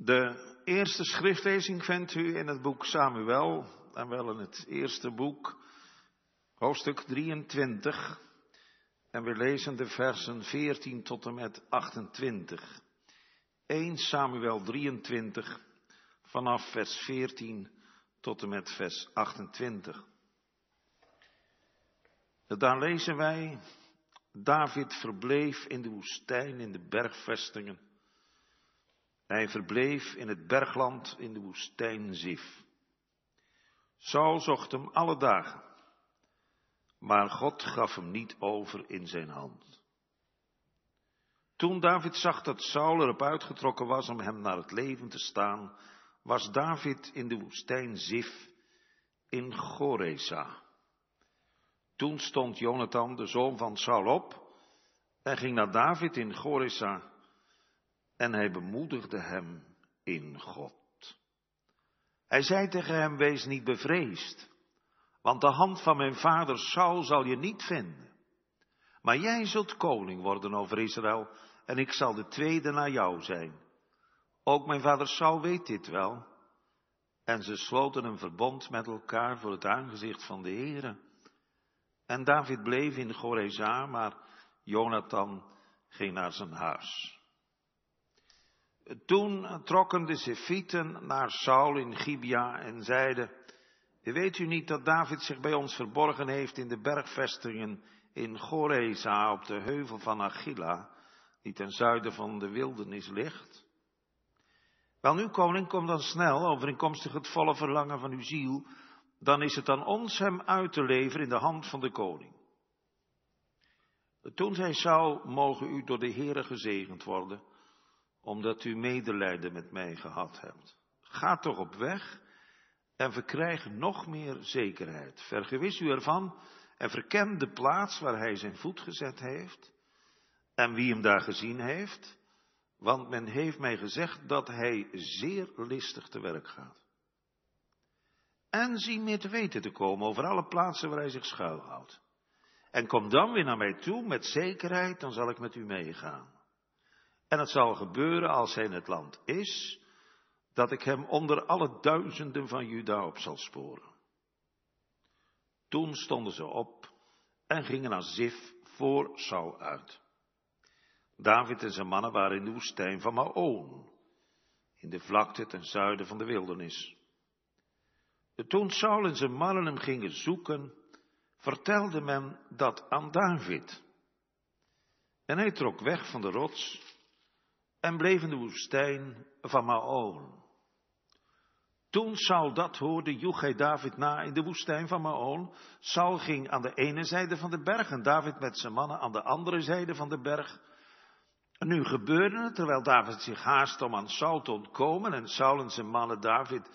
De eerste schriftlezing vindt u in het boek Samuel, en wel in het eerste boek, hoofdstuk 23. En we lezen de versen 14 tot en met 28. 1 Samuel 23, vanaf vers 14 tot en met vers 28. Daar lezen wij, David verbleef in de woestijn, in de bergvestingen. Hij verbleef in het bergland in de woestijn Zif. Saul zocht hem alle dagen, maar God gaf hem niet over in zijn hand. Toen David zag dat Saul erop uitgetrokken was om hem naar het leven te staan, was David in de woestijn Zif in Goresa. Toen stond Jonathan, de zoon van Saul, op en ging naar David in Goresa en hij bemoedigde hem in God. Hij zei tegen hem, wees niet bevreesd, want de hand van mijn vader Saul zal je niet vinden. Maar jij zult koning worden over Israël en ik zal de tweede na jou zijn. Ook mijn vader Saul weet dit wel. En ze sloten een verbond met elkaar voor het aangezicht van de Heere. En David bleef in Goreza, maar Jonathan ging naar zijn huis. Toen trokken de Sefieten naar Saul in Gibea en zeiden, weet u niet dat David zich bij ons verborgen heeft in de bergvestingen in Goreza op de heuvel van Achilla, die ten zuiden van de wildernis ligt? Wel nu, koning, kom dan snel, overeenkomstig het volle verlangen van uw ziel, dan is het aan ons hem uit te leveren in de hand van de koning. Toen zei Saul, mogen u door de Heere gezegend worden, omdat u medelijden met mij gehad hebt. Ga toch op weg en verkrijg nog meer zekerheid. Vergewis u ervan en verken de plaats waar hij zijn voet gezet heeft en wie hem daar gezien heeft, want men heeft mij gezegd dat hij zeer listig te werk gaat. En zie meer te weten te komen over alle plaatsen waar hij zich schuilhoudt. En kom dan weer naar mij toe met zekerheid, dan zal ik met u meegaan. En het zal gebeuren als hij in het land is, dat ik hem onder alle duizenden van Juda op zal sporen. Toen stonden ze op en gingen naar Zif voor Saul uit. David en zijn mannen waren in de woestijn van Maon, in de vlakte ten zuiden van de wildernis. Toen Saul en zijn mannen hem gingen zoeken, vertelde men dat aan David. En hij trok weg van de rots en bleef in de woestijn van Maon. Toen Saul dat hoorde, joeg hij David na in de woestijn van Maon. Saul ging aan de ene zijde van de berg en David met zijn mannen aan de andere zijde van de berg. En nu gebeurde het, terwijl David zich haast om aan Saul te ontkomen en Saul en zijn mannen David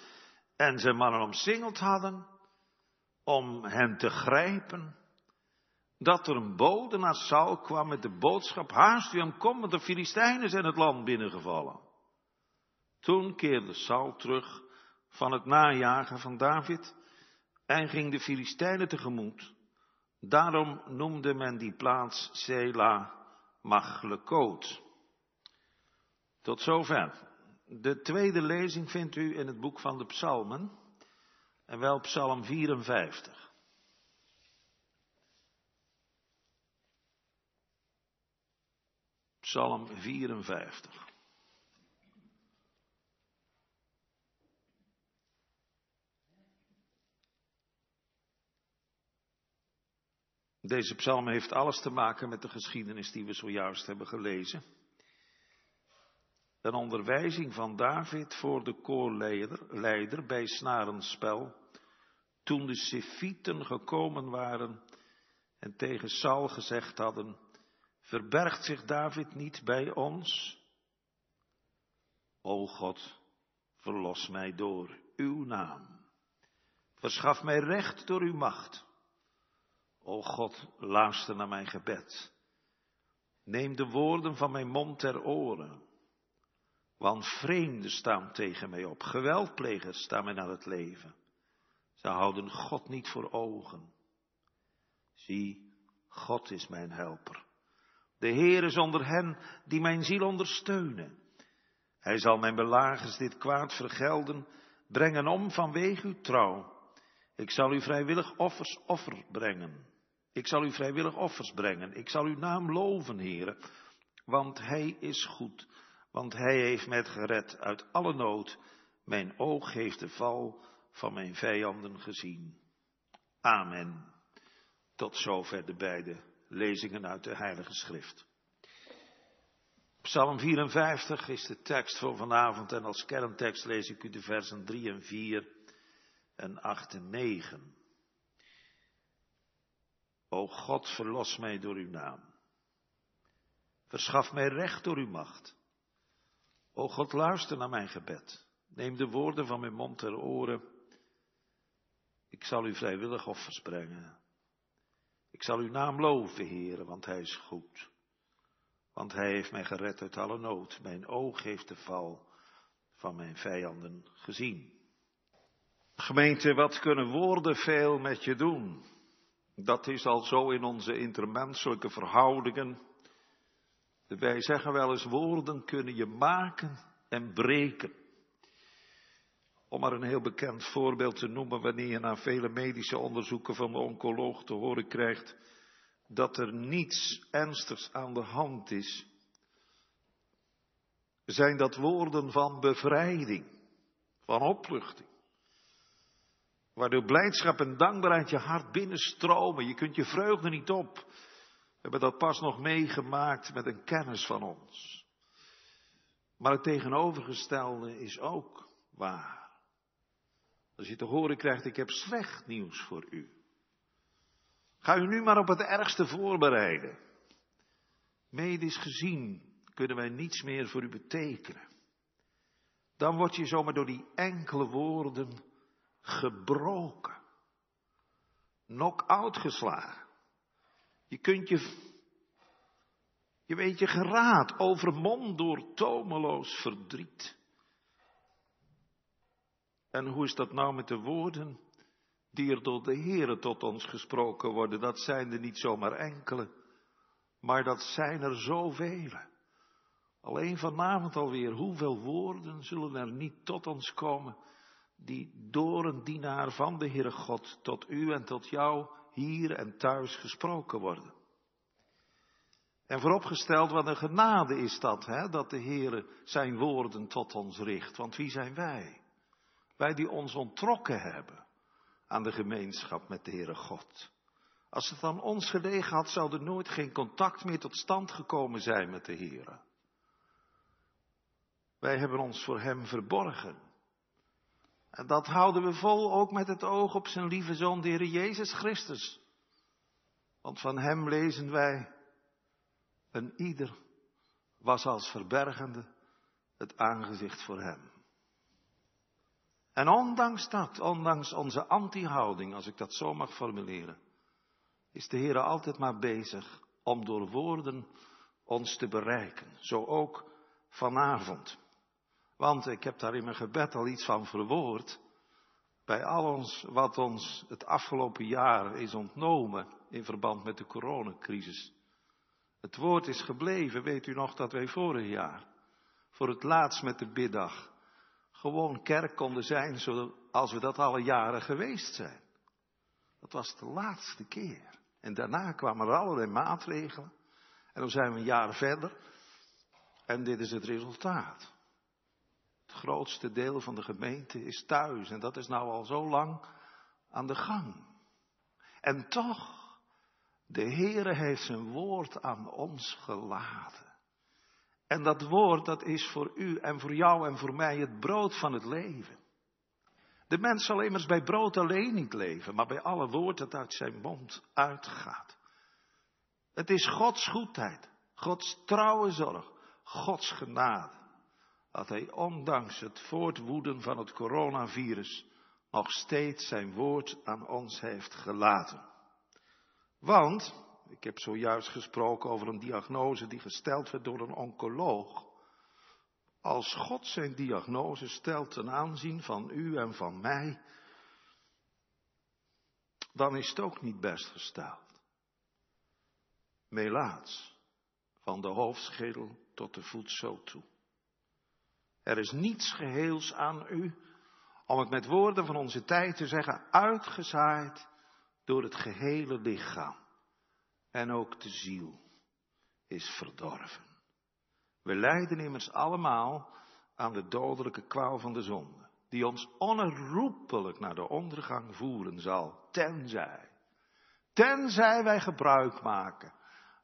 en zijn mannen omsingeld hadden, om hen te grijpen, dat er een bode naar Saul kwam met de boodschap, haast u hem kom, want de Filistijnen zijn het land binnengevallen. Toen keerde Saul terug van het najagen van David en ging de Filistijnen tegemoet. Daarom noemde men die plaats Sela Machlekoot. Tot zover. De tweede lezing vindt u in het boek van de Psalmen, en wel Psalm 54. Psalm 54. Deze psalm heeft alles te maken met de geschiedenis die we zojuist hebben gelezen. Een onderwijzing van David voor de koorleider bij snarenspel, toen de Sefieten gekomen waren en tegen Saul gezegd hadden, verbergt zich David niet bij ons? O God, verlos mij door uw naam. Verschaf mij recht door uw macht. O God, luister naar mijn gebed. Neem de woorden van mijn mond ter oren. Want vreemden staan tegen mij op, geweldplegers staan mij naar het leven. Ze houden God niet voor ogen. Zie, God is mijn helper. De Heer is onder hen die mijn ziel ondersteunen. Hij zal mijn belagers dit kwaad vergelden, brengen om vanwege uw trouw. Ik zal u vrijwillig offers offer brengen. Ik zal u vrijwillig offers brengen. Ik zal uw naam loven, heren, want hij is goed, want hij heeft mij gered uit alle nood. Mijn oog heeft de val van mijn vijanden gezien. Amen. Tot zover de beide lezingen uit de Heilige Schrift. Psalm 54 is de tekst voor vanavond en als kerntekst lees ik u de versen 3 en 4 en 8 en 9. O God, verlos mij door uw naam. Verschaf mij recht door uw macht. O God, luister naar mijn gebed. Neem de woorden van mijn mond ter oren. Ik zal u vrijwillig offers brengen. Ik zal uw naam loven, heren, want hij is goed. Want hij heeft mij gered uit alle nood. Mijn oog heeft de val van mijn vijanden gezien. Gemeente, wat kunnen woorden veel met je doen? Dat is al zo in onze intermenselijke verhoudingen. Wij zeggen wel eens, woorden kunnen je maken en breken. Om maar een heel bekend voorbeeld te noemen, wanneer je na vele medische onderzoeken van de oncoloog te horen krijgt dat er niets ernstigs aan de hand is, zijn dat woorden van bevrijding, van opluchting. Waardoor blijdschap en dankbaarheid je hart binnenstromen. Je kunt je vreugde niet op. We hebben dat pas nog meegemaakt met een kennis van ons. Maar het tegenovergestelde is ook waar. Als je te horen krijgt, ik heb slecht nieuws voor u. Ga u nu maar op het ergste voorbereiden. Medisch gezien kunnen wij niets meer voor u betekenen. Dan word je zomaar door die enkele woorden gebroken. Knock-out geslagen. Je kunt je, je weet je geraad, overmond door tomeloos verdriet. En hoe is dat nou met de woorden die er door de Heere tot ons gesproken worden? Dat zijn er niet zomaar enkele, maar dat zijn er zoveel. Alleen vanavond alweer, hoeveel woorden zullen er niet tot ons komen, die door een dienaar van de Heere God tot u en tot jou hier en thuis gesproken worden. En vooropgesteld, wat een genade is dat, hè, dat de Heere zijn woorden tot ons richt. Want wie zijn wij? Wij die ons ontrokken hebben aan de gemeenschap met de Heere God. Als het aan ons gelegen had, zou er nooit geen contact meer tot stand gekomen zijn met de Heere. Wij hebben ons voor Hem verborgen. En dat houden we vol ook met het oog op zijn lieve zoon, de Heer Jezus Christus. Want van Hem lezen wij, een ieder was als verbergende het aangezicht voor Hem. En ondanks dat, ondanks onze anti-houding, als ik dat zo mag formuleren, is de Heer altijd maar bezig om door woorden ons te bereiken. Zo ook vanavond. Want ik heb daar in mijn gebed al iets van verwoord. Bij al ons wat ons het afgelopen jaar is ontnomen in verband met de coronacrisis. Het woord is gebleven, weet u nog dat wij vorig jaar voor het laatst met de biddag gewoon kerk konden zijn zoals we dat alle jaren geweest zijn. Dat was de laatste keer. En daarna kwamen er allerlei maatregelen. En dan zijn we een jaar verder. En dit is het resultaat. Het grootste deel van de gemeente is thuis. En dat is nou al zo lang aan de gang. En toch, de Heere heeft zijn woord aan ons gelaten. En dat woord, dat is voor u en voor jou en voor mij het brood van het leven. De mens zal immers bij brood alleen niet leven, maar bij alle woord dat uit zijn mond uitgaat. Het is Gods goedheid, Gods trouwe zorg, Gods genade dat hij ondanks het voortwoeden van het coronavirus nog steeds zijn woord aan ons heeft gelaten. Want, ik heb zojuist gesproken over een diagnose die gesteld werd door een oncoloog. Als God zijn diagnose stelt ten aanzien van u en van mij, dan is het ook niet best gesteld. Melaats, van de hoofdschedel tot de voetzool toe. Er is niets geheels aan u, om het met woorden van onze tijd te zeggen, uitgezaaid door het gehele lichaam. En ook de ziel is verdorven. We lijden immers allemaal aan de dodelijke kwaal van de zonde, die ons onherroepelijk naar de ondergang voeren zal, tenzij, tenzij wij gebruik maken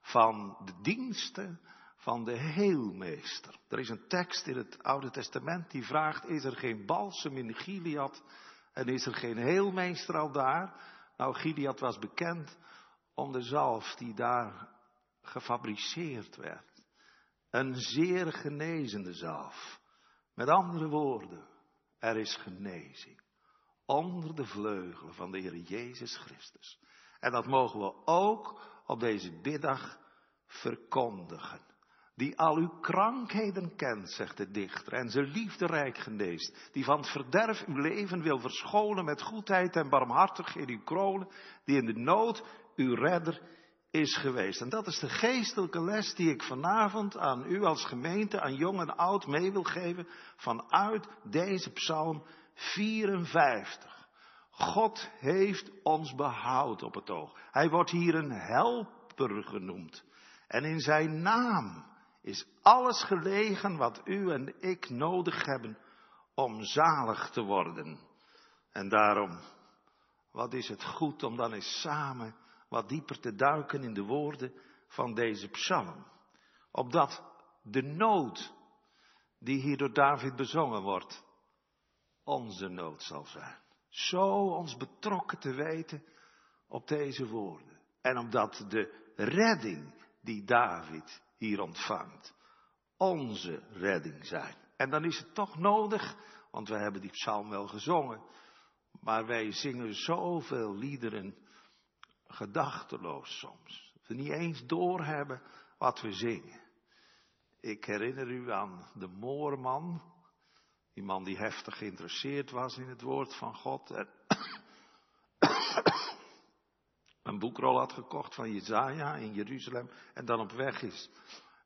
van de diensten van de heelmeester. Er is een tekst in het Oude Testament die vraagt, is er geen balsem in Gilead en is er geen heelmeester al daar? Nou, Gilead was bekend om de zalf die daar gefabriceerd werd. Een zeer genezende zalf. Met andere woorden, er is genezing onder de vleugelen van de Heer Jezus Christus. En dat mogen we ook op deze middag verkondigen. Die al uw krankheden kent, zegt de dichter, en ze liefderijk geneest. Die van het verderf uw leven wil verschonen met goedheid en barmhartigheid uw kronen. Die in de nood uw redder is geweest. En dat is de geestelijke les die ik vanavond aan u als gemeente, aan jong en oud mee wil geven vanuit deze psalm 54. God heeft ons behoud op het oog. Hij wordt hier een helper genoemd. En in zijn naam is alles gelegen wat u en ik nodig hebben om zalig te worden. En daarom, wat is het goed om dan eens samen wat dieper te duiken in de woorden van deze psalm. Opdat de nood die hier door David bezongen wordt, onze nood zal zijn. Zo ons betrokken te weten op deze woorden. En omdat de redding die David hier ontvangt, onze redding zijn. En dan is het toch nodig, want we hebben die psalm wel gezongen, maar wij zingen zoveel liederen gedachteloos soms. We niet eens doorhebben wat we zingen. Ik herinner u aan de moorman, die man die heftig geïnteresseerd was in het woord van God. En een boekrol had gekocht van Jezaja in Jeruzalem en dan op weg is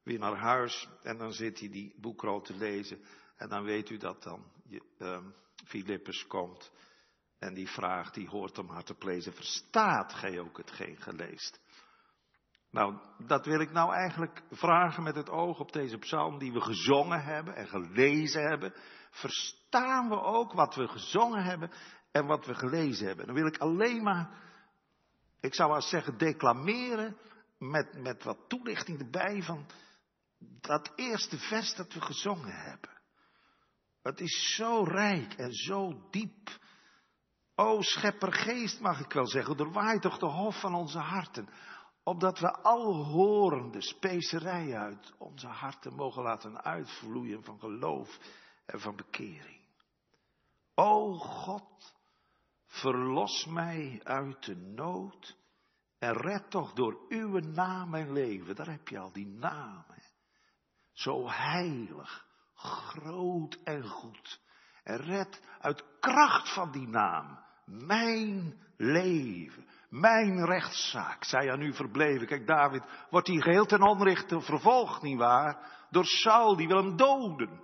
weer naar huis en dan zit hij die boekrol te lezen en dan weet u dat dan Filippus ehm, komt en die vraagt, die hoort om haar te plezen, verstaat gij ook hetgeen geleest? Nou, dat wil ik nou eigenlijk vragen met het oog op deze psalm die we gezongen hebben en gelezen hebben. Verstaan we ook wat we gezongen hebben en wat we gelezen hebben? Dan wil ik alleen maar, ik zou wel zeggen, declameren met, met wat toelichting erbij van dat eerste vers dat we gezongen hebben. Het is zo rijk en zo diep. O scheppergeest, mag ik wel zeggen, doorwaai toch de hof van onze harten, opdat we al horende specerij uit onze harten mogen laten uitvloeien van geloof en van bekering. O God, verlos mij uit de nood en red toch door uw naam mijn leven. Daar heb je al die naam. Zo heilig, groot en goed. En red uit kracht van die naam mijn leven, mijn rechtszaak, zij aan u verbleven. Kijk, David wordt hier geheel ten onrechte vervolgd, nietwaar? Door Saul, die wil hem doden.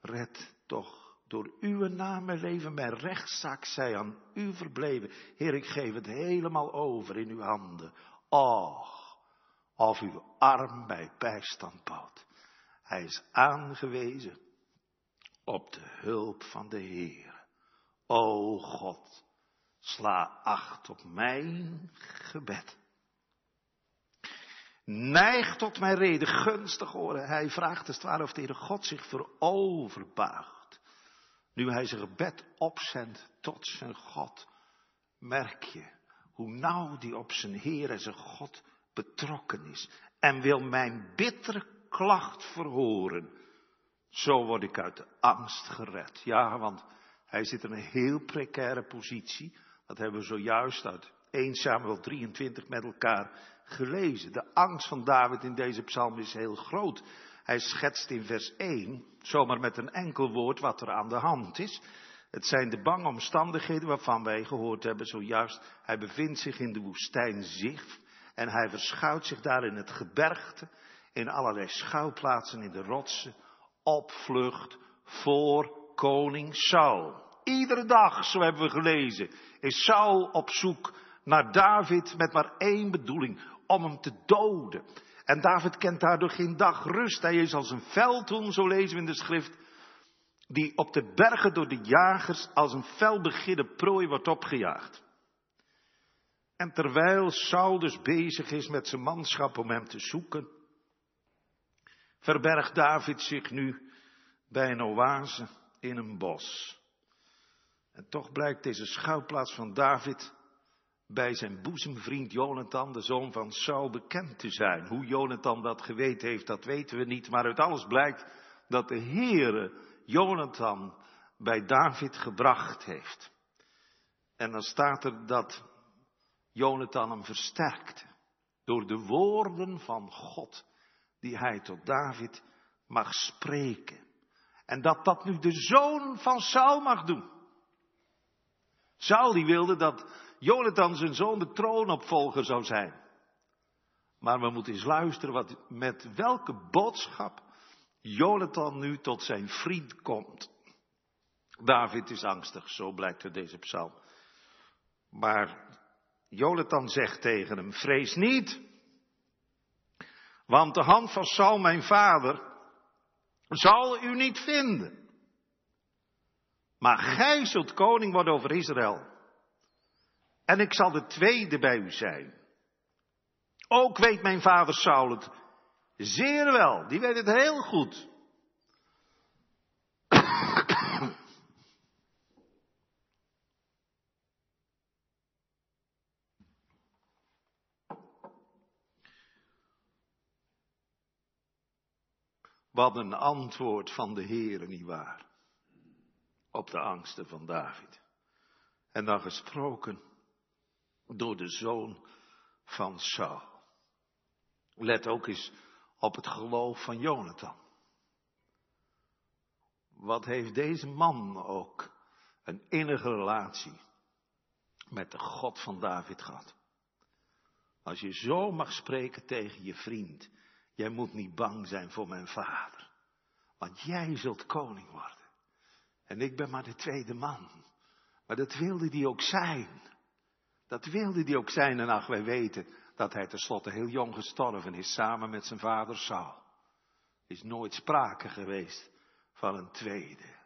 Red toch door uw naam mijn leven, mijn rechtszaak zij aan u verbleven. Heer, ik geef het helemaal over in uw handen. Och, of uw arm bij bijstand bouwt. Hij is aangewezen op de hulp van de Heer. O God, sla acht op mijn gebed. Neig tot mijn reden, gunstig oren. Hij vraagt als het ware of de God zich veroverbuigt. Nu hij zijn gebed opzendt tot zijn God, merk je hoe nauw die op zijn Heer en zijn God betrokken is. En wil mijn bittere klacht verhoren. Zo word ik uit de angst gered. Ja, want hij zit in een heel precaire positie. Dat hebben we zojuist uit 1 Samuel 23 met elkaar gelezen. De angst van David in deze psalm is heel groot. Hij schetst in vers 1, zomaar met een enkel woord, wat er aan de hand is. Het zijn de bange omstandigheden waarvan wij gehoord hebben zojuist. Hij bevindt zich in de woestijn Zif en hij verschuilt zich daar in het gebergte, in allerlei schuilplaatsen in de rotsen, opvlucht voor koning Saul. Iedere dag, zo hebben we gelezen, is Saul op zoek naar David met maar één bedoeling, om hem te doden. En David kent daardoor geen dag rust. Hij is als een veldhoen, zo lezen we in de schrift, die op de bergen door de jagers als een felbegidde prooi wordt opgejaagd. En terwijl Saul dus bezig is met zijn manschap om hem te zoeken, verbergt David zich nu bij een oase in een bos. En toch blijkt deze schuilplaats van David bij zijn boezemvriend Jonathan, de zoon van Saul, bekend te zijn. Hoe Jonathan dat geweten heeft, dat weten we niet, maar uit alles blijkt dat de Heere Jonathan bij David gebracht heeft. En dan staat er dat Jonathan hem versterkte door de woorden van God die hij tot David mag spreken. En dat dat nu de zoon van Saul mag doen. Saul die wilde dat Jonathan zijn zoon de troonopvolger zou zijn. Maar we moeten eens luisteren wat, met welke boodschap Jonathan nu tot zijn vriend komt. David is angstig, zo blijkt uit deze psalm. Maar Jonathan zegt tegen hem, vrees niet, want de hand van Saul, mijn vader, zal u niet vinden. Maar gij zult koning worden over Israël. En ik zal de tweede bij u zijn. Ook weet mijn vader Saul het zeer wel. Die weet het heel goed. Wat een antwoord van de Heer, nietwaar? Op de angsten van David. En dan gesproken door de zoon van Saul. Let ook eens op het geloof van Jonathan. Wat heeft deze man ook een innige relatie met de God van David gehad? Als je zo mag spreken tegen je vriend, jij moet niet bang zijn voor mijn vader, want jij zult koning worden. En ik ben maar de tweede man. Maar dat wilde hij ook zijn. Dat wilde hij ook zijn. En ach, wij weten dat hij tenslotte heel jong gestorven is samen met zijn vader Saul. Is nooit sprake geweest van een tweede.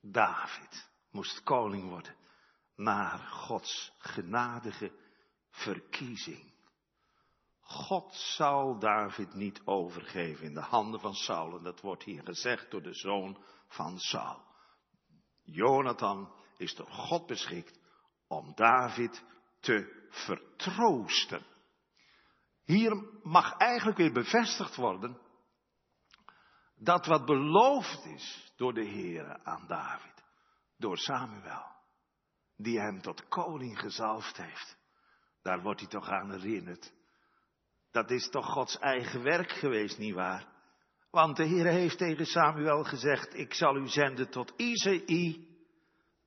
David moest koning worden naar Gods genadige verkiezing. God zal David niet overgeven in de handen van Saul. En dat wordt hier gezegd door de zoon van Saul. Jonathan is door God beschikt om David te vertroosten. Hier mag eigenlijk weer bevestigd worden dat wat beloofd is door de Heer aan David, door Samuel, die hem tot koning gezalfd heeft, daar wordt hij toch aan herinnerd. Dat is toch Gods eigen werk geweest, nietwaar? Want de Heer heeft tegen Samuel gezegd, ik zal u zenden tot Isaï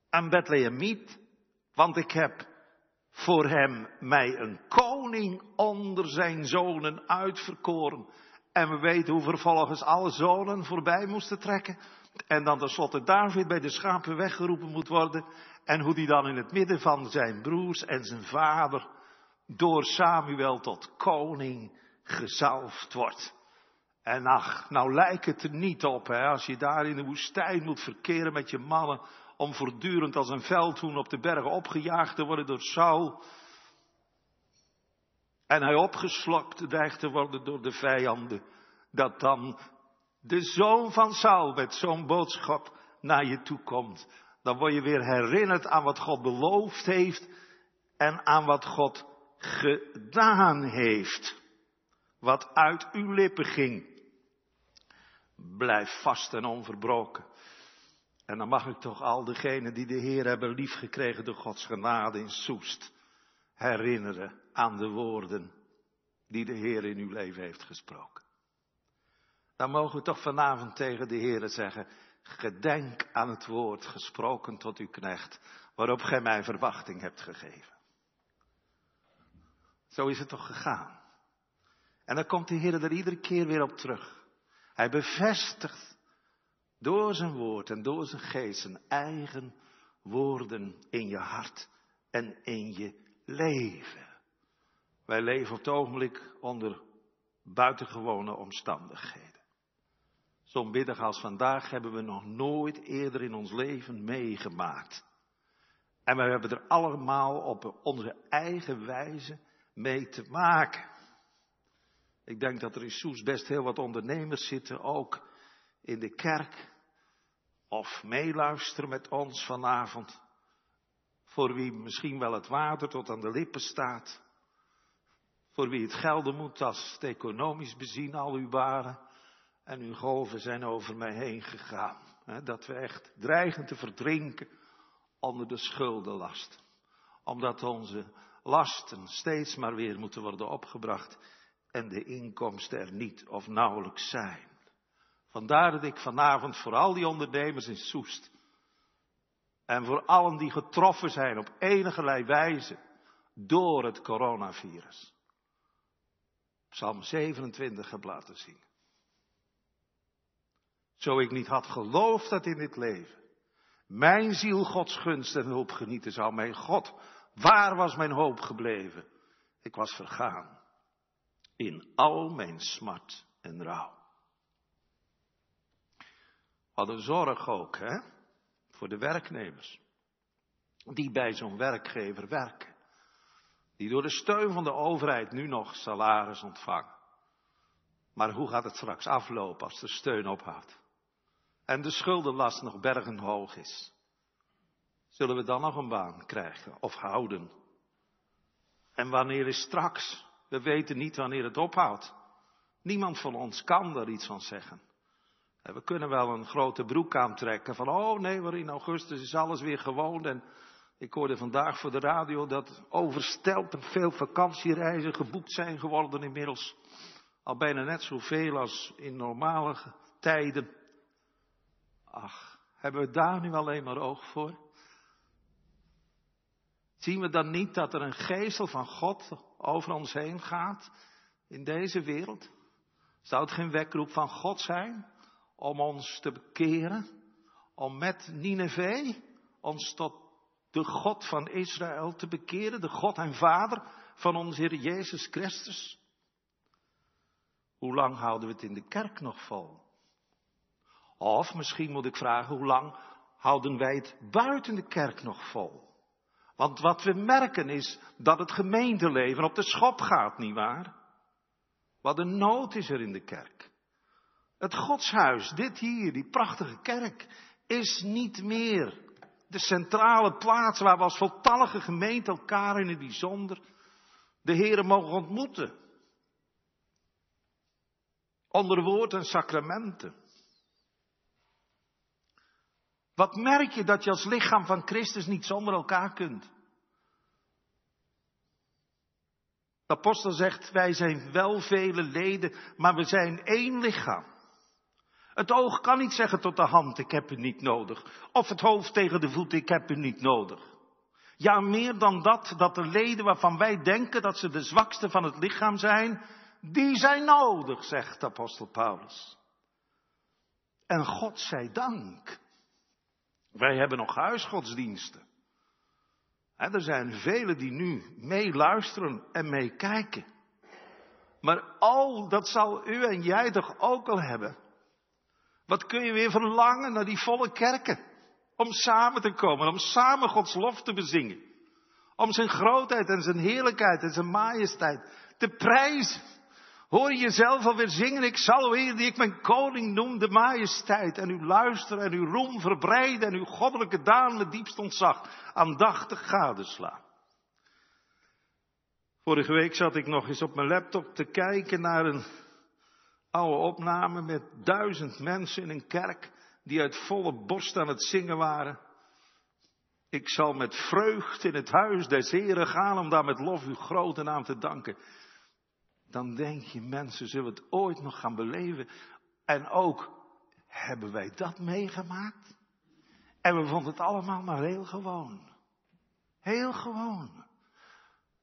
en Bethlehemiet, want ik heb voor hem mij een koning onder zijn zonen uitverkoren. En we weten hoe vervolgens alle zonen voorbij moesten trekken. En dan tenslotte David bij de schapen weggeroepen moet worden. En hoe die dan in het midden van zijn broers en zijn vader door Samuel tot koning gezalfd wordt. En ach, nou lijkt het er niet op, hè, als je daar in de woestijn moet verkeren met je mannen om voortdurend als een veldhoen op de bergen opgejaagd te worden door Saul. En hij opgeslokt dreigt te worden door de vijanden. Dat dan de zoon van Saul met zo'n boodschap naar je toe komt. Dan word je weer herinnerd aan wat God beloofd heeft en aan wat God gedaan heeft. Wat uit uw lippen ging. Blijf vast en onverbroken. En dan mag ik toch al degenen die de Heer hebben liefgekregen door Gods genade in Soest herinneren aan de woorden die de Heer in uw leven heeft gesproken. Dan mogen we toch vanavond tegen de Heer zeggen, gedenk aan het woord gesproken tot uw knecht, waarop gij mij verwachting hebt gegeven. Zo is het toch gegaan. En dan komt de Heer er iedere keer weer op terug. Hij bevestigt door zijn woord en door zijn geest zijn eigen woorden in je hart en in je leven. Wij leven op het ogenblik onder buitengewone omstandigheden. Zo'n middag als vandaag hebben we nog nooit eerder in ons leven meegemaakt. En we hebben er allemaal op onze eigen wijze mee te maken. Ik denk dat er in Soes best heel wat ondernemers zitten, ook in de kerk, of meeluisteren met ons vanavond, voor wie misschien wel het water tot aan de lippen staat, voor wie het gelden moet als het economisch bezien al uw waren en uw golven zijn over mij heen gegaan. dat we echt dreigen te verdrinken onder de schuldenlast. Omdat onze lasten steeds maar weer moeten worden opgebracht en de inkomsten er niet of nauwelijks zijn. Vandaar dat ik vanavond voor al die ondernemers in Soest en voor allen die getroffen zijn op enige wijze door het coronavirus, Psalm 27 heb laten zien. Zo ik niet had geloofd dat in dit leven mijn ziel Gods gunst en hulp genieten zou. Mijn God, waar was mijn hoop gebleven? Ik was vergaan in al mijn smart en rouw. Wat een zorg ook, hè? Voor de werknemers. Die bij zo'n werkgever werken. Die door de steun van de overheid nu nog salaris ontvangen. Maar hoe gaat het straks aflopen als de steun ophoudt? En de schuldenlast nog bergenhoog is. Zullen we dan nog een baan krijgen of houden? En wanneer is straks? We weten niet wanneer het ophoudt. Niemand van ons kan daar iets van zeggen. We kunnen wel een grote broek aantrekken van, oh nee, maar in augustus is alles weer gewoon. En ik hoorde vandaag voor de radio dat overstelpend veel vakantiereizen geboekt zijn geworden inmiddels. Al bijna net zoveel als in normale tijden. Ach, hebben we daar nu alleen maar oog voor? Zien we dan niet dat er een geestel van God over ons heen gaat in deze wereld? Zou het geen wekroep van God zijn om ons te bekeren? Om met Nineveh ons tot de God van Israël te bekeren, de God en Vader van onze Heer Jezus Christus? Hoe lang houden we het in de kerk nog vol? Of misschien moet ik vragen, hoe lang houden wij het buiten de kerk nog vol? Want wat we merken is dat het gemeenteleven op de schop gaat, nietwaar? Wat een nood is er in de kerk. Het godshuis, dit hier, die prachtige kerk, is niet meer de centrale plaats waar we als voltallige gemeente elkaar in het bijzonder de Heren mogen ontmoeten. Onder woord en sacramenten. Wat merk je dat je als lichaam van Christus niet zonder elkaar kunt? De apostel zegt, wij zijn wel vele leden, maar we zijn één lichaam. Het oog kan niet zeggen tot de hand, ik heb u niet nodig. Of het hoofd tegen de voet, ik heb u niet nodig. Ja, meer dan dat, dat de leden waarvan wij denken dat ze de zwakste van het lichaam zijn, die zijn nodig, zegt apostel Paulus. En God zij dank. Wij hebben nog huisgodsdiensten. er zijn velen die nu meeluisteren en meekijken. Maar al dat zal u en jij toch ook al hebben. Wat kun je weer verlangen naar die volle kerken? Om samen te komen, om samen Gods lof te bezingen. Om zijn grootheid en zijn heerlijkheid en zijn majesteit te prijzen. Hoor je jezelf alweer zingen, ik zal weer die ik mijn koning noem, de majesteit. En u luisteren en uw roem verbreiden en uw goddelijke daan met diepst ontzag aandachtig gadeslaan. Vorige week zat ik nog eens op mijn laptop te kijken naar een oude opname met duizend mensen in een kerk die uit volle borst aan het zingen waren. Ik zal met vreugd in het huis des Heren gaan om daar met lof uw grote naam te danken dan denk je, mensen zullen het ooit nog gaan beleven. En ook, hebben wij dat meegemaakt? En we vonden het allemaal maar heel gewoon. Heel gewoon.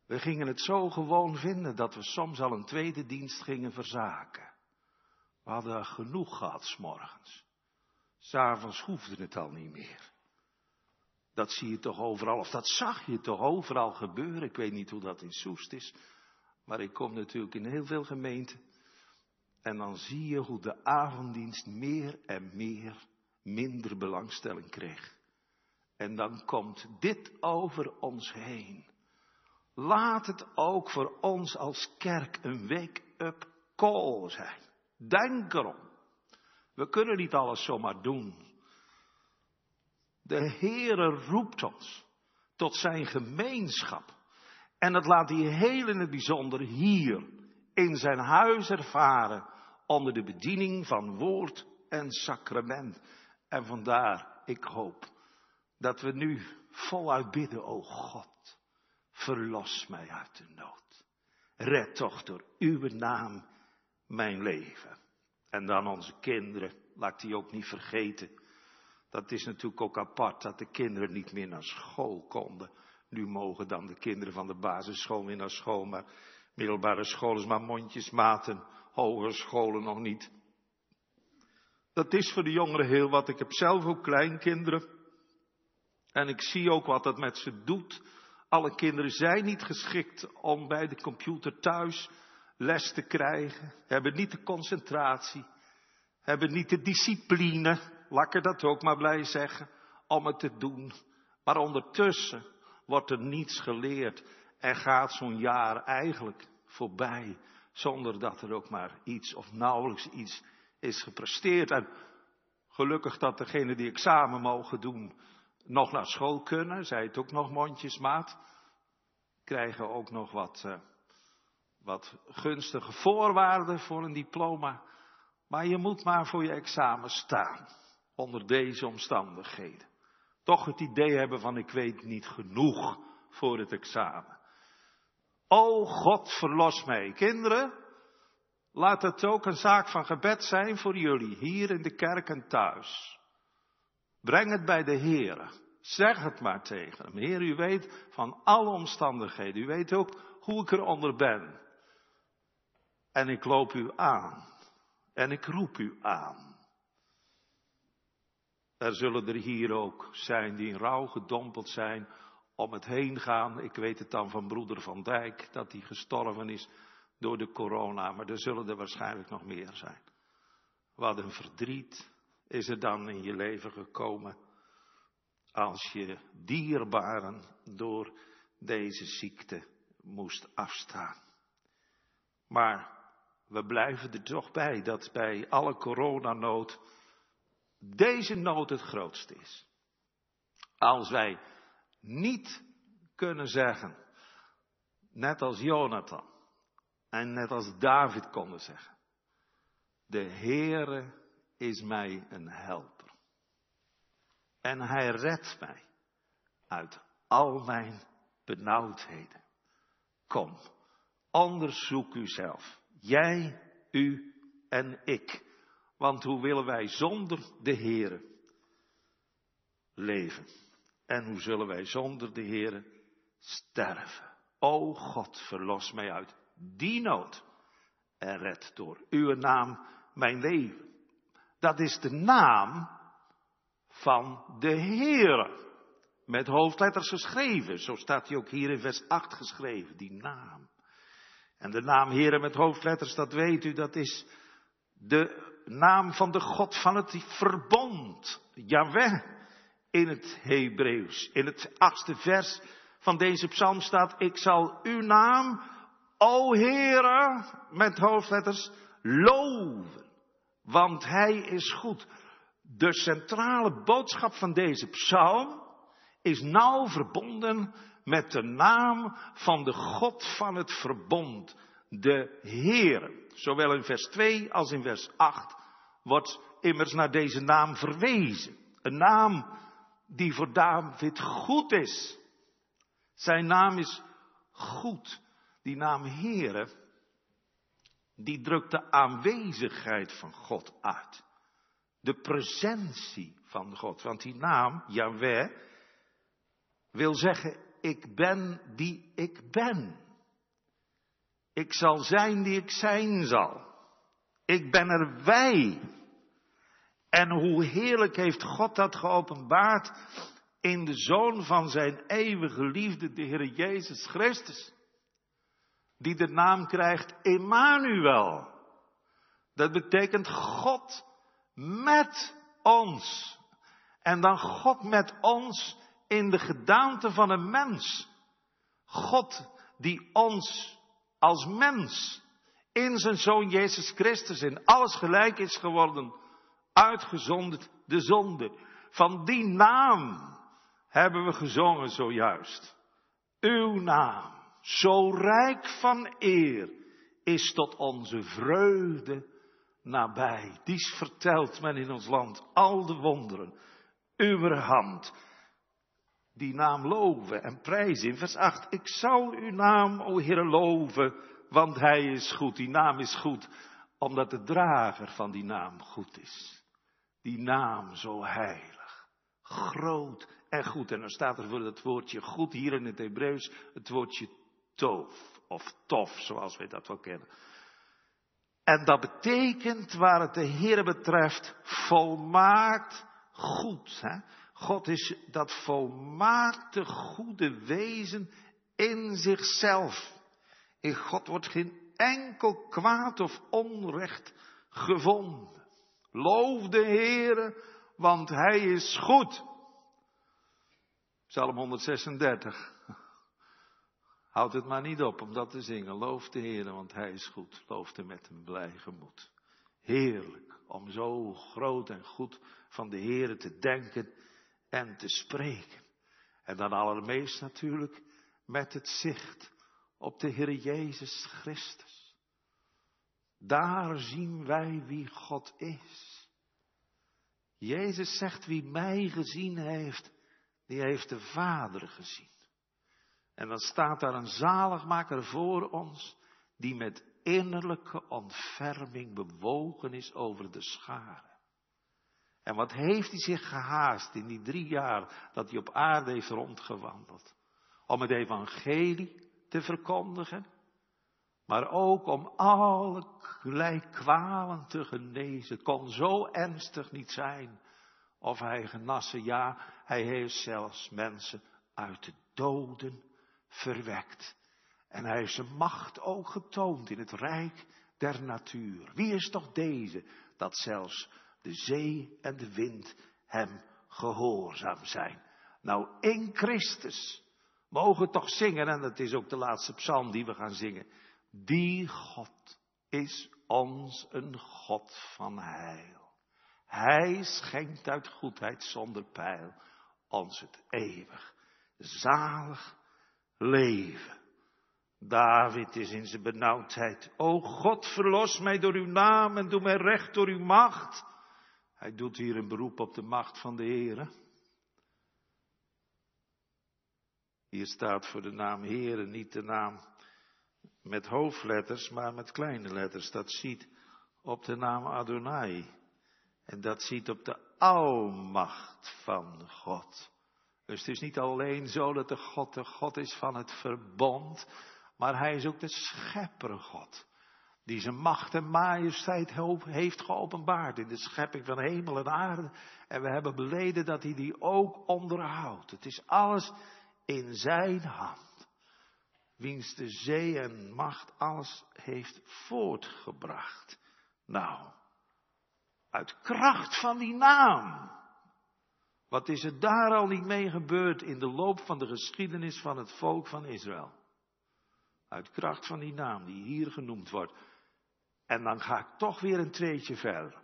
We gingen het zo gewoon vinden dat we soms al een tweede dienst gingen verzaken. We hadden genoeg gehad s'morgens. S'avonds hoefde het al niet meer. Dat zie je toch overal, of dat zag je toch overal gebeuren. Ik weet niet hoe dat in Soest is, maar ik kom natuurlijk in heel veel gemeenten. En dan zie je hoe de avonddienst meer en meer minder belangstelling kreeg. En dan komt dit over ons heen. Laat het ook voor ons als kerk een wake-up call zijn. Denk erom. We kunnen niet alles zomaar doen. De Heere roept ons tot zijn gemeenschap. En dat laat hij heel in het bijzonder hier in zijn huis ervaren onder de bediening van woord en sacrament. En vandaar, ik hoop dat we nu voluit bidden, o God, verlos mij uit de nood. Red toch door uw naam mijn leven. En dan onze kinderen, laat die ook niet vergeten. Dat is natuurlijk ook apart dat de kinderen niet meer naar school konden. Nu mogen dan de kinderen van de basisschool weer naar school, maar middelbare school is maar mondjesmaten, hogescholen nog niet. Dat is voor de jongeren heel wat. Ik heb zelf ook kleinkinderen. En ik zie ook wat dat met ze doet. Alle kinderen zijn niet geschikt om bij de computer thuis les te krijgen. Hebben niet de concentratie. Hebben niet de discipline. Laat ik dat ook maar blij zeggen. Om het te doen. Maar ondertussen wordt er niets geleerd. En gaat zo'n jaar eigenlijk voorbij. Zonder dat er ook maar iets of nauwelijks iets is gepresteerd. En gelukkig dat degenen die examen mogen doen nog naar school kunnen, zij het ook nog mondjesmaat, krijgen ook nog wat, uh, wat gunstige voorwaarden voor een diploma. Maar je moet maar voor je examen staan, onder deze omstandigheden. Toch het idee hebben van ik weet niet genoeg voor het examen. O God, verlos mij. Kinderen, laat het ook een zaak van gebed zijn voor jullie, hier in de kerk en thuis. Breng het bij de Heer. Zeg het maar tegen hem. Heer, u weet van alle omstandigheden. U weet ook hoe ik eronder ben. En ik loop u aan. En ik roep u aan. Er zullen er hier ook zijn die in rouw gedompeld zijn om het heen gaan. Ik weet het dan van broeder Van Dijk dat hij gestorven is door de corona. Maar er zullen er waarschijnlijk nog meer zijn. Wat een verdriet is er dan in je leven gekomen als je dierbaren door deze ziekte moest afstaan. Maar we blijven er toch bij dat bij alle coronanood deze nood het grootste is. Als wij niet kunnen zeggen, net als Jonathan en net als David konden zeggen, de Heere is mij een helper. En hij redt mij uit al mijn benauwdheden. Kom, onderzoek uzelf. Jij, u en ik. Want hoe willen wij zonder de Heere leven? En hoe zullen wij zonder de Heere sterven? O God, verlos mij uit die nood en red door uw naam mijn leven. Dat is de naam van de Heere. Met hoofdletters geschreven. Zo staat hij ook hier in vers 8 geschreven, die naam. En de naam Heere met hoofdletters, dat weet u, dat is de naam van de God van het verbond. Yahweh in het Hebreeuws. In het achtste vers van deze psalm staat, ik zal uw naam, o Heere, met hoofdletters, loven. Want hij is goed. De centrale boodschap van deze psalm is nauw verbonden met de naam van de God van het verbond, de Heer. Zowel in vers 2 als in vers 8 wordt immers naar deze naam verwezen. Een naam die voor David goed is. Zijn naam is goed. Die naam Heere, die drukt de aanwezigheid van God uit de presentie van God. Want die naam, Yahweh, wil zeggen, ik ben die ik ben. Ik zal zijn die ik zijn zal. Ik ben er wij. En hoe heerlijk heeft God dat geopenbaard in de Zoon van zijn eeuwige liefde, de Heer Jezus Christus. Die de naam krijgt Emmanuel. Dat betekent God met ons. En dan God met ons in de gedaante van een mens. God die ons als mens in zijn Zoon Jezus Christus in alles gelijk is geworden, uitgezonderd de zonde. Van die naam hebben we gezongen zojuist. Uw naam, zo rijk van eer, is tot onze vreugde nabij. Dies vertelt men in ons land al de wonderen. Uw hand, die naam loven en prijzen. In vers 8, ik zal uw naam, o Heer, loven, want hij is goed. Die naam is goed, omdat de drager van die naam goed is. Die naam zo heilig, groot en goed. En dan staat er voor het woordje goed hier in het Hebreeuws het woordje tof of tof, zoals wij dat wel kennen. En dat betekent, waar het de Heer betreft, volmaakt goed. Hè? God is dat volmaakte goede wezen in zichzelf. In God wordt geen enkel kwaad of onrecht gevonden. Loof de Heere, want Hij is goed. Psalm 136. Houd het maar niet op om dat te zingen. Loof de Heer, want Hij is goed. Loof hem met een blij gemoed. Heerlijk om zo groot en goed van de Heer te denken en te spreken. En dan allermeest natuurlijk met het zicht op de Heer Jezus Christus. Daar zien wij wie God is. Jezus zegt wie mij gezien heeft, die heeft de Vader gezien. En dan staat daar een zaligmaker voor ons, die met innerlijke ontferming bewogen is over de scharen. En wat heeft hij zich gehaast in die drie jaar dat hij op aarde heeft rondgewandeld? Om het evangelie te verkondigen, maar ook om alle kwalen te genezen. Het kon zo ernstig niet zijn of hij genassen. Ja, hij heeft zelfs mensen uit de doden verwekt. En hij heeft zijn macht ook getoond in het rijk der natuur. Wie is toch deze dat zelfs de zee en de wind hem gehoorzaam zijn? Nou, in Christus mogen toch zingen, en dat is ook de laatste psalm die we gaan zingen. Die God is ons een God van heil. Hij schenkt uit goedheid zonder pijl ons het eeuwig, zalig leven. David is in zijn benauwdheid. O God, verlos mij door uw naam en doe mij recht door uw macht. Hij doet hier een beroep op de macht van de Heere. Hier staat voor de naam Heere niet de naam met hoofdletters, maar met kleine letters. Dat ziet op de naam Adonai. En dat ziet op de almacht van God. Dus het is niet alleen zo dat de God de God is van het verbond, maar hij is ook de schepper God. Die zijn macht en majesteit heeft geopenbaard in de schepping van hemel en aarde. En we hebben beleden dat hij die ook onderhoudt. Het is alles in zijn hand. Wiens de zee en macht alles heeft voortgebracht. Nou, uit kracht van die naam. Wat is er daar al niet mee gebeurd in de loop van de geschiedenis van het volk van Israël? Uit kracht van die naam die hier genoemd wordt. En dan ga ik toch weer een treetje verder.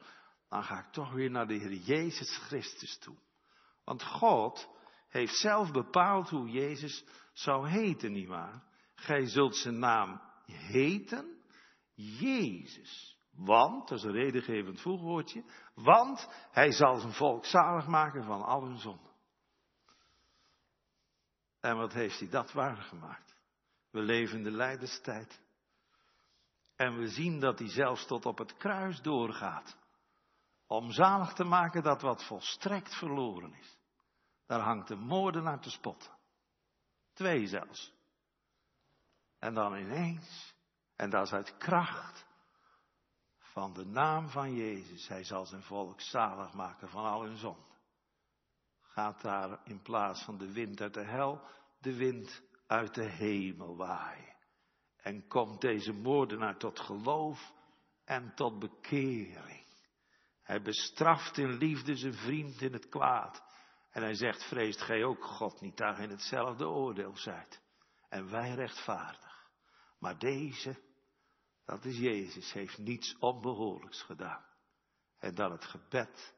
Dan ga ik toch weer naar de Heer Jezus Christus toe. Want God heeft zelf bepaald hoe Jezus zou heten, nietwaar? Gij zult zijn naam heten Jezus. Want, dat is een redengevend voegwoordje, want hij zal zijn volk zalig maken van al hun zonden. En wat heeft hij dat waargemaakt? We leven in de lijdenstijd. En we zien dat hij zelfs tot op het kruis doorgaat. Om zalig te maken dat wat volstrekt verloren is. Daar hangt de moordenaar te spotten. Twee zelfs. En dan ineens, en dat is uit kracht van de naam van Jezus. Hij zal zijn volk zalig maken van al hun zonden. Gaat daar in plaats van de wind uit de hel, de wind uit de hemel waaien. En komt deze moordenaar tot geloof en tot bekering. Hij bestraft in liefde zijn vriend in het kwaad. En hij zegt, vreest gij ook God niet daar in hetzelfde oordeel zijt. En wij rechtvaardig. Maar deze, dat is Jezus, heeft niets onbehoorlijks gedaan. En dan het gebed,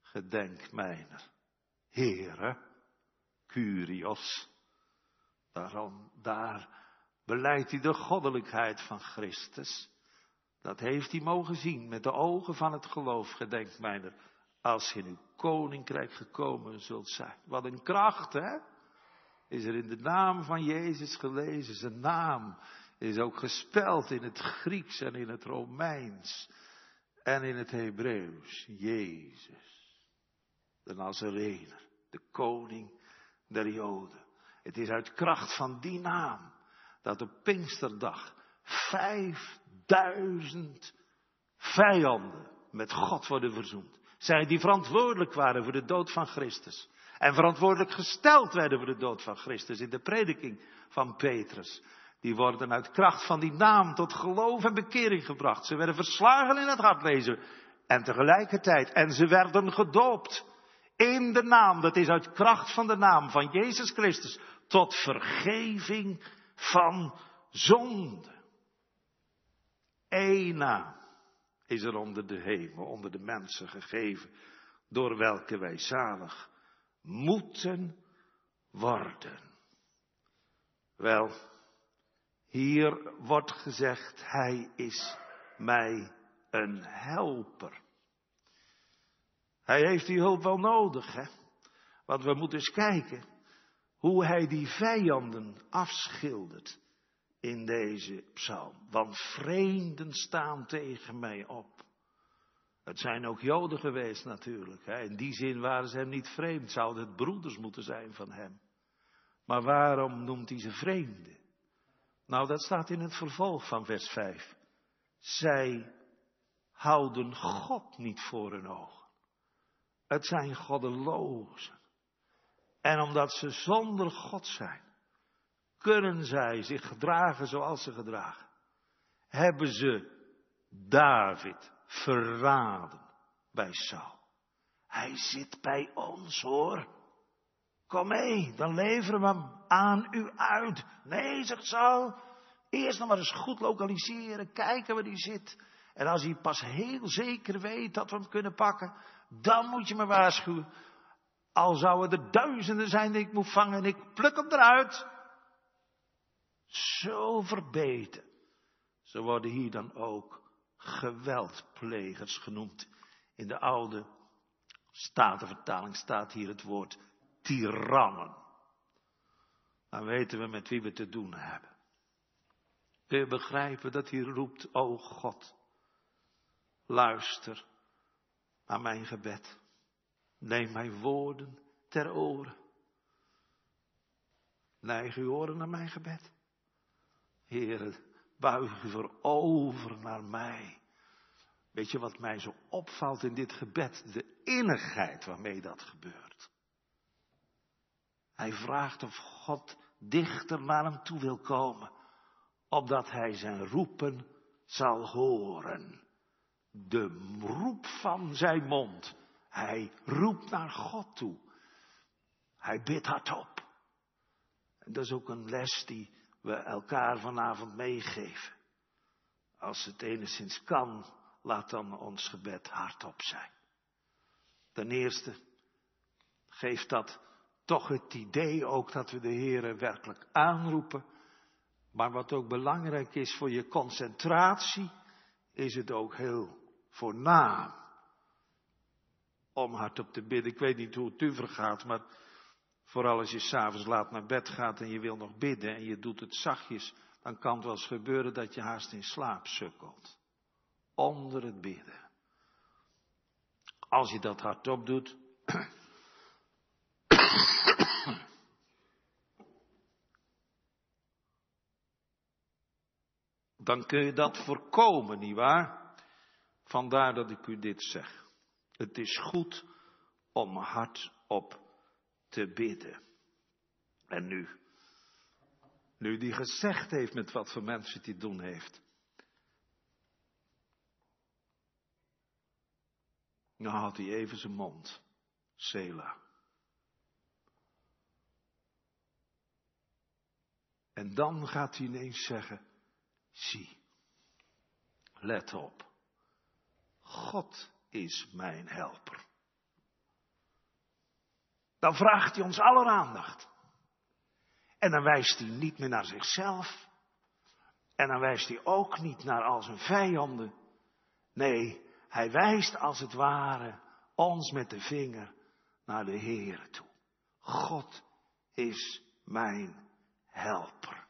gedenk mijner. Curios. Daarom, daar beleidt hij de goddelijkheid van Christus. Dat heeft hij mogen zien met de ogen van het geloof, gedenk mijner, als je in uw koninkrijk gekomen zult zijn. Wat een kracht, hè? Is er in de naam van Jezus gelezen. Zijn naam is ook gespeld in het Grieks en in het Romeins en in het Hebreeuws. Jezus, de Nazarener, de koning der Joden. Het is uit kracht van die naam dat op Pinksterdag vijfduizend vijanden met God worden verzoend. Zij die verantwoordelijk waren voor de dood van Christus. En verantwoordelijk gesteld werden voor de dood van Christus in de prediking van Petrus. Die worden uit kracht van die naam tot geloof en bekering gebracht. Ze werden verslagen in het hartlezen. En tegelijkertijd, en ze werden gedoopt. In de naam, dat is uit kracht van de naam van Jezus Christus. Tot vergeving van zonde. Eén naam is er onder de hemel, onder de mensen gegeven, door welke wij zalig moeten worden. Wel, hier wordt gezegd, hij is mij een helper. Hij heeft die hulp wel nodig, hè? Want we moeten eens kijken hoe hij die vijanden afschildert in deze psalm. Want vreemden staan tegen mij op. Het zijn ook Joden geweest natuurlijk. Hè. In die zin waren ze hem niet vreemd. Zouden het broeders moeten zijn van hem. Maar waarom noemt hij ze vreemden? Nou, dat staat in het vervolg van vers 5. Zij houden God niet voor hun ogen. Het zijn goddelozen. En omdat ze zonder God zijn, kunnen zij zich gedragen zoals ze gedragen. Hebben ze David verraden bij Saul. Hij zit bij ons hoor. Kom mee, dan leveren we hem aan u uit. Nee, zegt Saul. Eerst nog maar eens goed lokaliseren, kijken waar hij zit. En als hij pas heel zeker weet dat we hem kunnen pakken, dan moet je me waarschuwen. Al zouden er duizenden zijn die ik moet vangen en ik pluk hem eruit. Zo verbeten. Ze worden hier dan ook geweldplegers genoemd. In de oude statenvertaling staat hier het woord tirannen. Dan weten we met wie we te doen hebben. Kun je begrijpen dat hij roept, o God, luister naar mijn gebed. Neem mijn woorden ter oren. Neig uw oren naar mijn gebed. Heer, buig u voorover naar mij. Weet je wat mij zo opvalt in dit gebed? De innigheid waarmee dat gebeurt. Hij vraagt of God dichter naar hem toe wil komen, opdat hij zijn roepen zal horen. De roep van zijn mond. Hij roept naar God toe. Hij bidt hardop. En dat is ook een les die we elkaar vanavond meegeven. Als het enigszins kan, laat dan ons gebed hardop zijn. Ten eerste geeft dat toch het idee ook dat we de Heer werkelijk aanroepen. Maar wat ook belangrijk is voor je concentratie, is het ook heel voornaam om hardop te bidden. Ik weet niet hoe het u vergaat, maar Vooral als je s'avonds laat naar bed gaat en je wil nog bidden en je doet het zachtjes, dan kan het wel eens gebeuren dat je haast in slaap sukkelt. Onder het bidden. Als je dat hardop doet, dan kun je dat voorkomen, nietwaar? Vandaar dat ik u dit zeg. Het is goed om hardop te bidden. En nu, nu die gezegd heeft met wat voor mensen hij doen heeft. Nou had hij even zijn mond. Sela. En dan gaat hij ineens zeggen, zie, let op, God is mijn helper. Dan vraagt hij ons aller aandacht. En dan wijst hij niet meer naar zichzelf. En dan wijst hij ook niet naar al zijn vijanden. Nee, hij wijst als het ware ons met de vinger naar de Heer toe. God is mijn helper.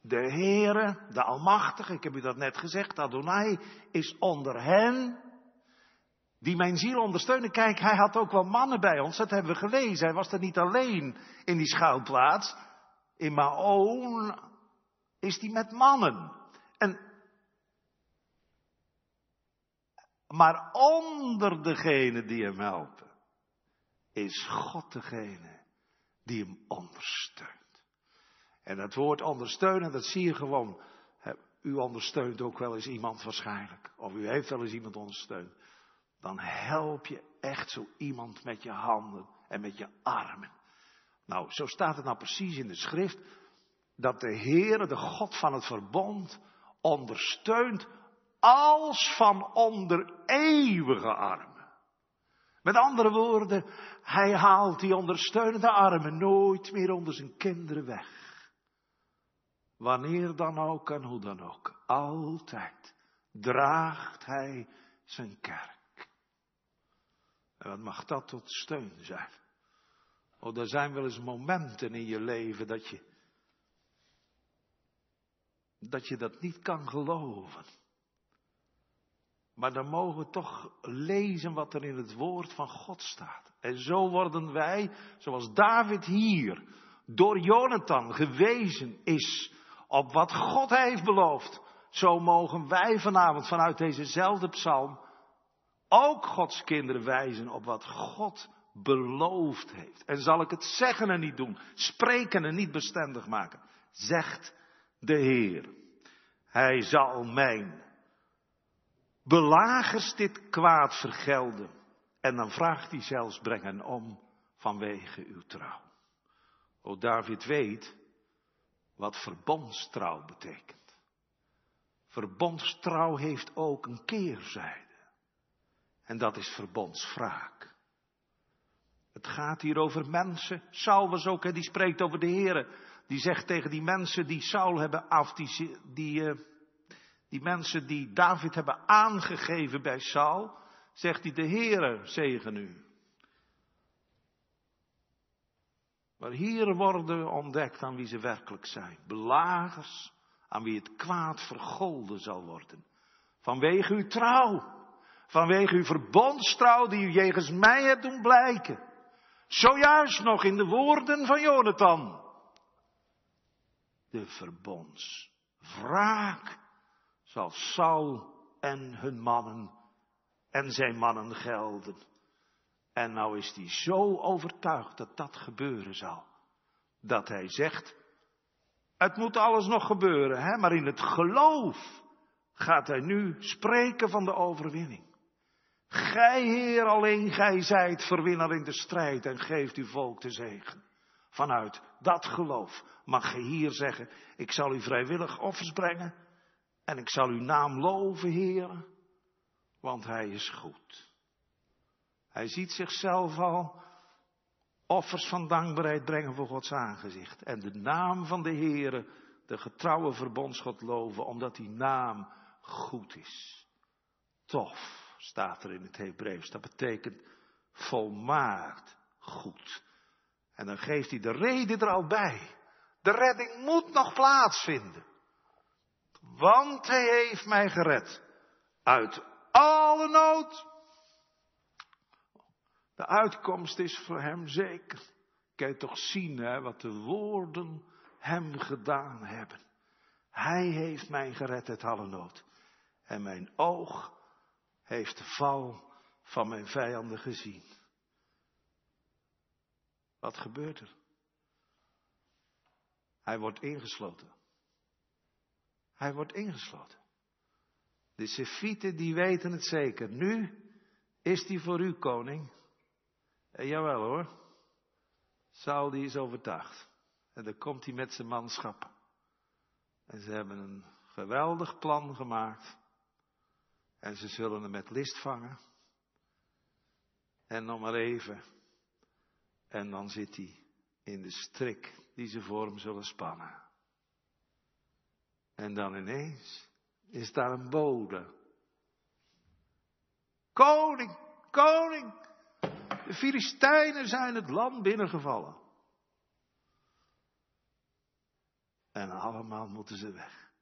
De Heere, de Almachtige, ik heb u dat net gezegd, Adonai, is onder hen die mijn ziel ondersteunen. Kijk, hij had ook wel mannen bij ons, dat hebben we gelezen. Hij was er niet alleen in die schuilplaats. In Maon is hij met mannen. En, maar onder degene die hem helpen, is God degene die hem ondersteunt. En het woord ondersteunen, dat zie je gewoon. U ondersteunt ook wel eens iemand waarschijnlijk. Of u heeft wel eens iemand ondersteund. Dan help je echt zo iemand met je handen en met je armen. Nou, zo staat het nou precies in de schrift. Dat de Heere, de God van het verbond, ondersteunt als van onder eeuwige armen. Met andere woorden, hij haalt die ondersteunende armen nooit meer onder zijn kinderen weg. Wanneer dan ook en hoe dan ook. Altijd draagt hij zijn kerk. En wat mag dat tot steun zijn? Oh, er zijn wel eens momenten in je leven dat je, dat je dat niet kan geloven. Maar dan mogen we toch lezen wat er in het woord van God staat. En zo worden wij, zoals David hier, door Jonathan gewezen is op wat God heeft beloofd, zo mogen wij vanavond vanuit dezezelfde psalm ook Gods kinderen wijzen op wat God beloofd heeft. En zal ik het zeggen en niet doen, spreken en niet bestendig maken, zegt de Heer. Hij zal mijn belagers dit kwaad vergelden. En dan vraagt hij zelfs, breng hen om vanwege uw trouw. O David weet wat verbondstrouw betekent. Verbondstrouw heeft ook een keerzijde. En dat is verbondswraak. Het gaat hier over mensen. Saul was ook, hè, die spreekt over de Heeren. Die zegt tegen die mensen die Saul hebben af, die, die, uh, die mensen die David hebben aangegeven bij Saul, zegt hij de Heere zegen u. Maar hier worden ontdekt aan wie ze werkelijk zijn. Belagers aan wie het kwaad vergolden zal worden. Vanwege uw trouw. Vanwege uw verbondstrouw die u jegens mij hebt doen blijken. Zojuist nog in de woorden van Jonathan. De verbondswraak zal Saul en hun mannen en zijn mannen gelden. En nou is hij zo overtuigd dat dat gebeuren zal. Dat hij zegt, het moet alles nog gebeuren, hè? maar in het geloof gaat hij nu spreken van de overwinning. Gij, Heer, alleen gij zijt verwinnaar in de strijd en geeft uw volk de zegen. Vanuit dat geloof mag je hier zeggen, ik zal u vrijwillig offers brengen en ik zal uw naam loven, Heer, want hij is goed. Hij ziet zichzelf al offers van dankbaarheid brengen voor Gods aangezicht. En de naam van de Heere, de getrouwe verbondsgod loven, omdat die naam goed is. Tof, staat er in het Hebreeuws. Dat betekent volmaakt goed. En dan geeft hij de reden er al bij. De redding moet nog plaatsvinden. Want hij heeft mij gered. Uit alle nood de uitkomst is voor hem zeker. Kan je toch zien hè, wat de woorden hem gedaan hebben. Hij heeft mij gered uit alle nood. En mijn oog heeft de val van mijn vijanden gezien. Wat gebeurt er? Hij wordt ingesloten. Hij wordt ingesloten. De Sefieten die weten het zeker. Nu is die voor u koning. En jawel hoor. Saul die is overtuigd. En dan komt hij met zijn manschap. En ze hebben een geweldig plan gemaakt. En ze zullen hem met list vangen. En nog maar even. En dan zit hij in de strik die ze voor hem zullen spannen. En dan ineens is daar een bode. Koning, koning, de Filistijnen zijn het land binnengevallen. En allemaal moeten ze weg.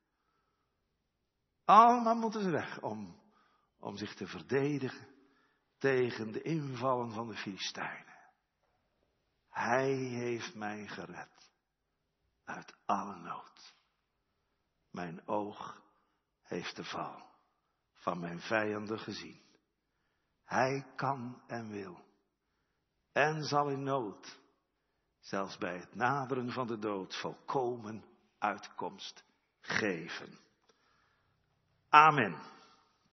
Allemaal moeten ze weg om, om zich te verdedigen tegen de invallen van de Filistijnen. Hij heeft mij gered uit alle nood. Mijn oog heeft de val van mijn vijanden gezien. Hij kan en wil en zal in nood, zelfs bij het naderen van de dood, volkomen uitkomst geven. Amen.